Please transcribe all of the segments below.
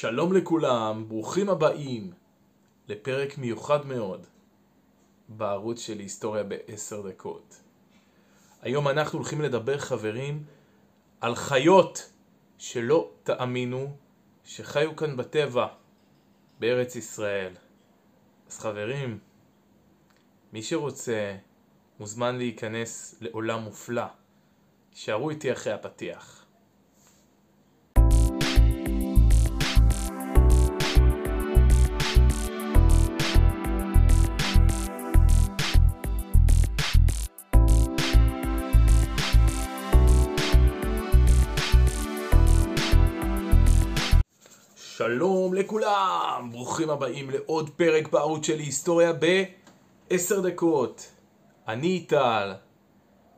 שלום לכולם, ברוכים הבאים לפרק מיוחד מאוד בערוץ של היסטוריה בעשר דקות. היום אנחנו הולכים לדבר חברים על חיות שלא תאמינו שחיו כאן בטבע בארץ ישראל. אז חברים, מי שרוצה מוזמן להיכנס לעולם מופלא. שערו איתי אחרי הפתיח. שלום לכולם, ברוכים הבאים לעוד פרק בערוץ שלי היסטוריה בעשר דקות. אני איטל,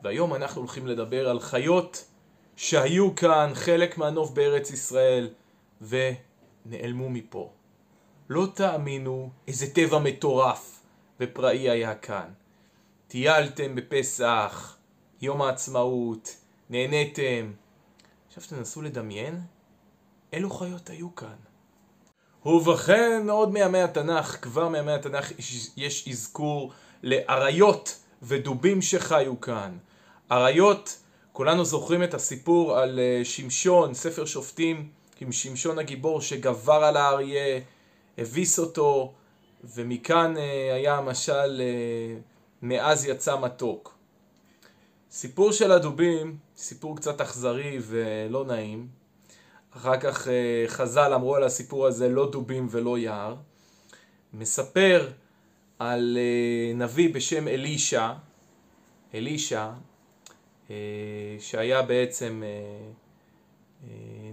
והיום אנחנו הולכים לדבר על חיות שהיו כאן חלק מהנוף בארץ ישראל ונעלמו מפה. לא תאמינו איזה טבע מטורף ופראי היה כאן. טיילתם בפסח, יום העצמאות, נהניתם. עכשיו תנסו לדמיין אילו חיות היו כאן. ובכן, עוד מימי התנ"ך, כבר מימי התנ"ך יש אזכור לאריות ודובים שחיו כאן. אריות, כולנו זוכרים את הסיפור על אה, שמשון, ספר שופטים, עם שמשון הגיבור שגבר על האריה, הביס אותו, ומכאן אה, היה המשל אה, מאז יצא מתוק. סיפור של הדובים, סיפור קצת אכזרי ולא נעים, אחר כך אה, חז"ל אמרו על הסיפור הזה לא דובים ולא יער. מספר על אה, נביא בשם אלישע, אלישע, אה, שהיה בעצם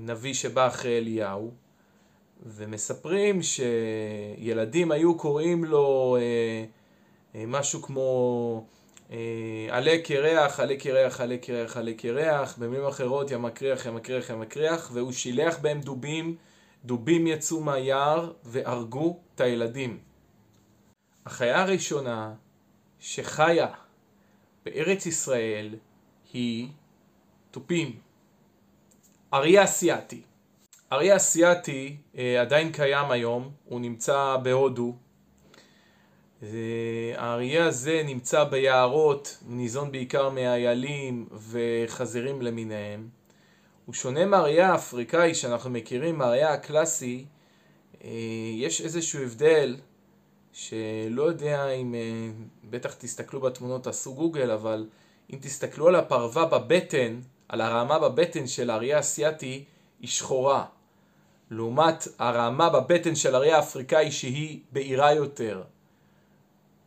נביא שבא אחרי אליהו, ומספרים שילדים היו קוראים לו משהו כמו עלה קרח, עלה קרח, עלה קרח, עלה קרח, במילים אחרות הקריח, ים הקריח, והוא שילח בהם דובים, דובים יצאו מהיער והרגו את הילדים. החיה הראשונה שחיה בארץ ישראל היא תופים. אריה אסיאתי. אריה אסיאתי אה, עדיין קיים היום, הוא נמצא בהודו, האריה הזה נמצא ביערות, ניזון בעיקר מאיילים וחזירים למיניהם. הוא שונה מהאריה האפריקאי שאנחנו מכירים, מהאריה הקלאסי, אה, יש איזשהו הבדל שלא יודע אם, אה, בטח תסתכלו בתמונות, תעשו גוגל, אבל אם תסתכלו על הפרווה בבטן, על הרעמה בבטן של האריה האסייתי, היא שחורה. לעומת הרעמה בבטן של האריה האפריקאי שהיא בהירה יותר.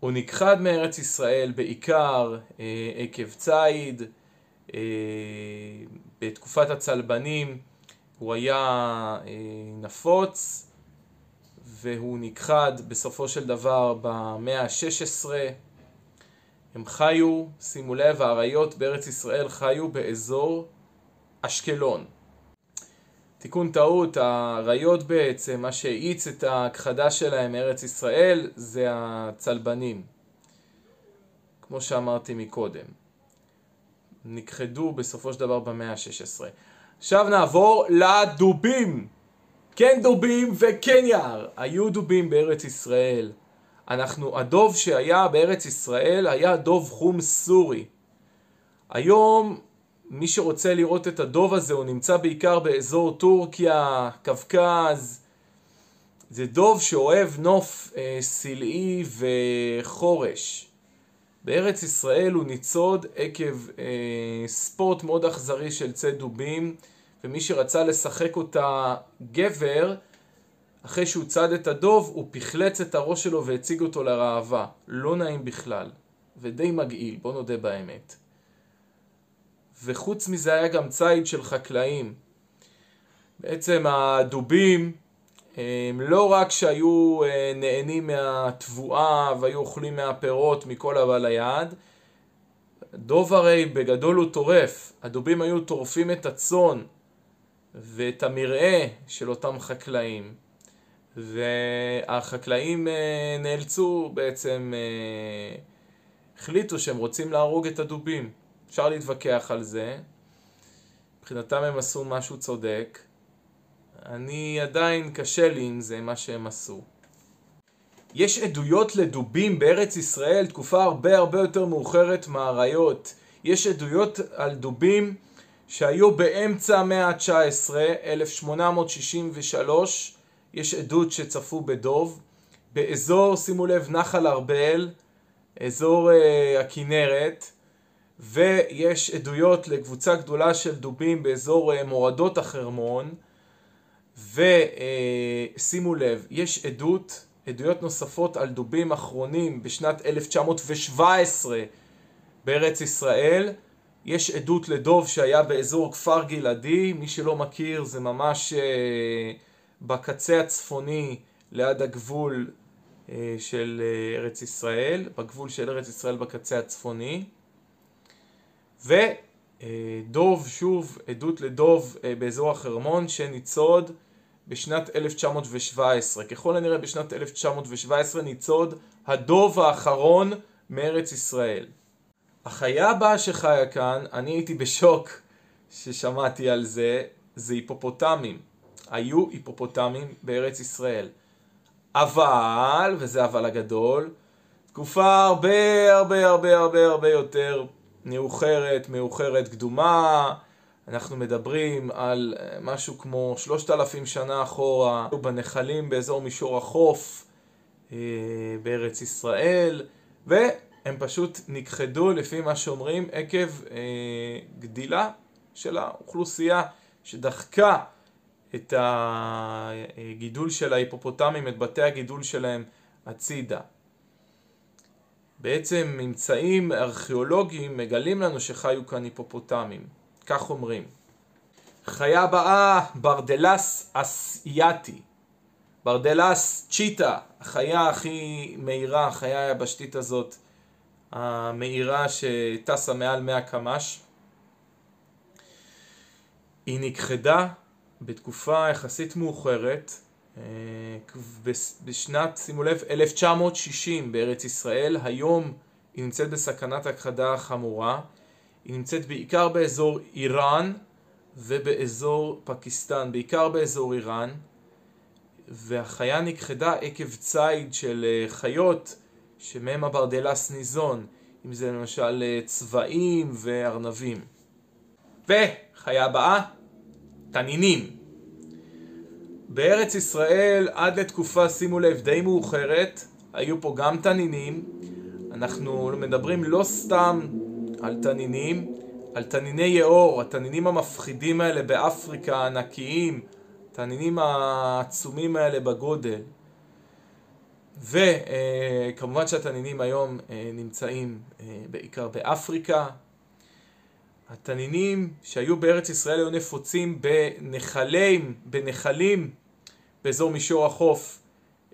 הוא נכחד מארץ ישראל בעיקר אה, עקב ציד, אה, בתקופת הצלבנים הוא היה אה, נפוץ והוא נכחד בסופו של דבר במאה ה-16. הם חיו, שימו לב, האריות בארץ ישראל חיו באזור אשקלון. תיקון טעות, האריות בעצם, מה שהאיץ את ההכחדה שלהם מארץ ישראל זה הצלבנים, כמו שאמרתי מקודם. נכחדו בסופו של דבר במאה ה-16. עכשיו נעבור לדובים. כן דובים וכן יער. היו דובים בארץ ישראל. אנחנו, הדוב שהיה בארץ ישראל היה דוב חום סורי. היום מי שרוצה לראות את הדוב הזה, הוא נמצא בעיקר באזור טורקיה, קווקז. זה דוב שאוהב נוף אה, סלעי וחורש. בארץ ישראל הוא ניצוד עקב אה, ספורט מאוד אכזרי של ציד דובים, ומי שרצה לשחק אותה גבר, אחרי שהוא צד את הדוב, הוא פחלץ את הראש שלו והציג אותו לראווה. לא נעים בכלל, ודי מגעיל, בוא נודה באמת. וחוץ מזה היה גם ציד של חקלאים. בעצם הדובים הם לא רק שהיו אה, נהנים מהתבואה והיו אוכלים מהפירות מכל הבא ליד, דוב הרי בגדול הוא טורף, הדובים היו טורפים את הצאן ואת המרעה של אותם חקלאים. והחקלאים אה, נאלצו בעצם, אה, החליטו שהם רוצים להרוג את הדובים אפשר להתווכח על זה. מבחינתם הם עשו משהו צודק. אני עדיין קשה לי עם זה, מה שהם עשו. יש עדויות לדובים בארץ ישראל, תקופה הרבה הרבה יותר מאוחרת מהאריות. יש עדויות על דובים שהיו באמצע המאה ה-19, 1863, יש עדות שצפו בדוב. באזור, שימו לב, נחל ארבל, אזור uh, הכנרת, ויש עדויות לקבוצה גדולה של דובים באזור uh, מורדות החרמון, ושימו uh, לב, יש עדות, עדויות נוספות על דובים אחרונים בשנת 1917 בארץ ישראל, יש עדות לדוב שהיה באזור כפר גלעדי, מי שלא מכיר זה ממש uh, בקצה הצפוני ליד הגבול אה, של אה, ארץ ישראל, בגבול של ארץ ישראל בקצה הצפוני. ודוב, שוב, עדות לדוב אה, באזור החרמון שניצוד בשנת 1917. ככל הנראה בשנת 1917 ניצוד הדוב האחרון מארץ ישראל. החיה הבאה שחיה כאן, אני הייתי בשוק ששמעתי על זה, זה היפופוטמים. היו היפופוטמים בארץ ישראל. אבל, וזה אבל הגדול, תקופה הרבה הרבה הרבה הרבה הרבה יותר מאוחרת, מאוחרת קדומה, אנחנו מדברים על אה, משהו כמו שלושת אלפים שנה אחורה, בנחלים באזור מישור החוף אה, בארץ ישראל, והם פשוט נכחדו לפי מה שאומרים עקב אה, גדילה של האוכלוסייה שדחקה את הגידול של ההיפופוטמים, את בתי הגידול שלהם הצידה. בעצם ממצאים ארכיאולוגיים מגלים לנו שחיו כאן היפופוטמים, כך אומרים. חיה הבאה, ברדלס אסייתי. ברדלס צ'יטה, החיה הכי מהירה, החיה היבשתית הזאת, המהירה שטסה מעל 100 קמ"ש. היא נכחדה בתקופה יחסית מאוחרת, בשנת, שימו לב, 1960 בארץ ישראל, היום היא נמצאת בסכנת הכחדה חמורה, היא נמצאת בעיקר באזור איראן ובאזור פקיסטן, בעיקר באזור איראן, והחיה נכחדה עקב ציד של אה, חיות שמהם הברדלס ניזון, אם זה למשל אה, צבעים וארנבים. וחיה הבאה תנינים. בארץ ישראל עד לתקופה, שימו לב, די מאוחרת, היו פה גם תנינים. אנחנו מדברים לא סתם על תנינים, על תניני יאור, התנינים המפחידים האלה באפריקה, הענקיים, התנינים העצומים האלה בגודל. וכמובן שהתנינים היום אה, נמצאים אה, בעיקר באפריקה, התנינים שהיו בארץ ישראל היו נפוצים בנחלים, בנחלים באזור מישור החוף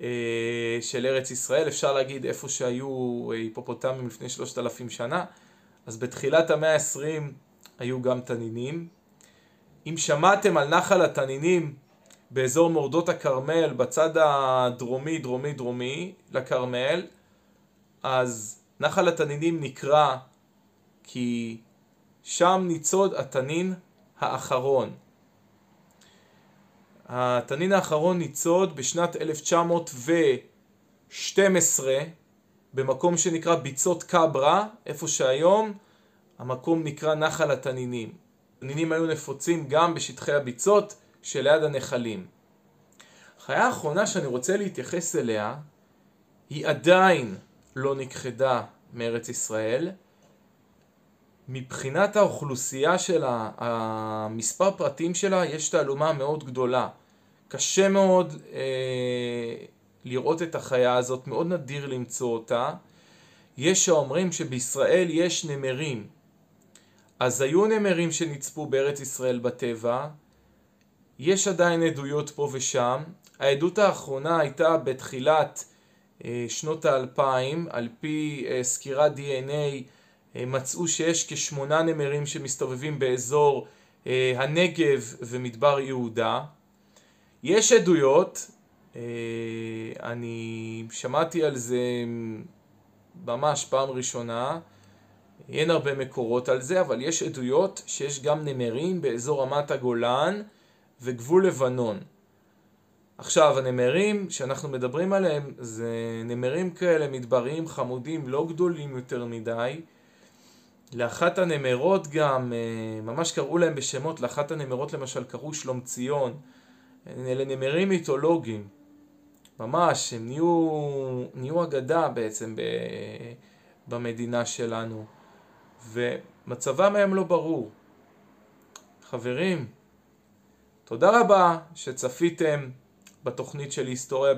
אה, של ארץ ישראל, אפשר להגיד איפה שהיו אה, היפופוטמים לפני שלושת אלפים שנה, אז בתחילת המאה ה-20 היו גם תנינים. אם שמעתם על נחל התנינים באזור מורדות הכרמל, בצד הדרומי, דרומי, דרומי לכרמל, אז נחל התנינים נקרא כי שם ניצוד התנין האחרון. התנין האחרון ניצוד בשנת 1912 במקום שנקרא ביצות קברה, איפה שהיום המקום נקרא נחל התנינים. התנינים היו נפוצים גם בשטחי הביצות שליד הנחלים. החיה האחרונה שאני רוצה להתייחס אליה היא עדיין לא נכחדה מארץ ישראל, מבחינת האוכלוסייה שלה, המספר פרטים שלה, יש תעלומה מאוד גדולה. קשה מאוד אה, לראות את החיה הזאת, מאוד נדיר למצוא אותה. יש שאומרים שבישראל יש נמרים. אז היו נמרים שנצפו בארץ ישראל בטבע, יש עדיין עדויות פה ושם. העדות האחרונה הייתה בתחילת אה, שנות האלפיים, על פי אה, סקירת DNA אה, מצאו שיש כשמונה נמרים שמסתובבים באזור אה, הנגב ומדבר יהודה. יש עדויות, אה, אני שמעתי על זה ממש פעם ראשונה, אין הרבה מקורות על זה, אבל יש עדויות שיש גם נמרים באזור רמת הגולן וגבול לבנון. עכשיו, הנמרים שאנחנו מדברים עליהם זה נמרים כאלה מדבריים חמודים, לא גדולים יותר מדי. לאחת הנמרות גם, אה, ממש קראו להם בשמות, לאחת הנמרות למשל קראו שלום ציון. אלה נמרים מיתולוגיים. ממש, הם נהיו, נהיו אגדה בעצם ב, במדינה שלנו. ומצבם היום לא ברור. חברים, תודה רבה שצפיתם בתוכנית של היסטוריה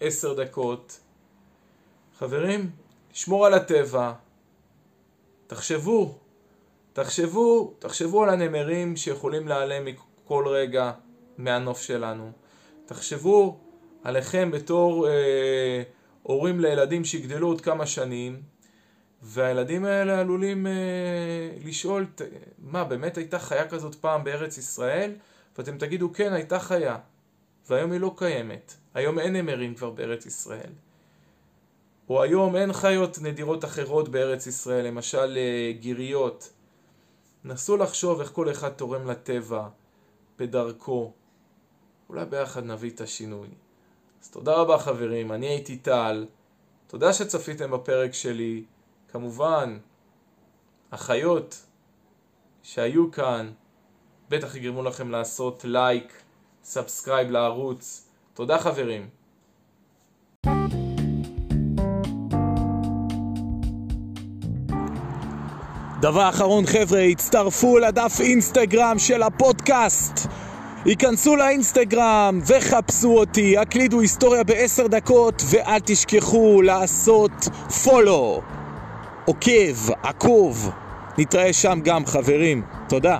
בעשר דקות. חברים, שמור על הטבע. תחשבו, תחשבו, תחשבו על הנמרים שיכולים להיעלם מכל רגע מהנוף שלנו. תחשבו עליכם בתור אה, הורים לילדים שיגדלו עוד כמה שנים, והילדים האלה עלולים אה, לשאול, מה, באמת הייתה חיה כזאת פעם בארץ ישראל? ואתם תגידו, כן, הייתה חיה. והיום היא לא קיימת. היום אין נמרים כבר בארץ ישראל. או היום אין חיות נדירות אחרות בארץ ישראל, למשל אה, גיריות. נסו לחשוב איך כל אחד תורם לטבע, בדרכו. אולי ביחד נביא את השינוי. אז תודה רבה חברים, אני הייתי טל. תודה שצפיתם בפרק שלי. כמובן, החיות שהיו כאן בטח יגרמו לכם לעשות like, subscribe לערוץ. תודה חברים. דבר אחרון חבר'ה, הצטרפו לדף אינסטגרם של הפודקאסט. היכנסו לאינסטגרם וחפשו אותי, הקלידו היסטוריה בעשר דקות ואל תשכחו לעשות follow. עוקב, עקוב. נתראה שם גם חברים. תודה.